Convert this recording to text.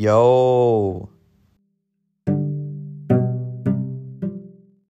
Yo.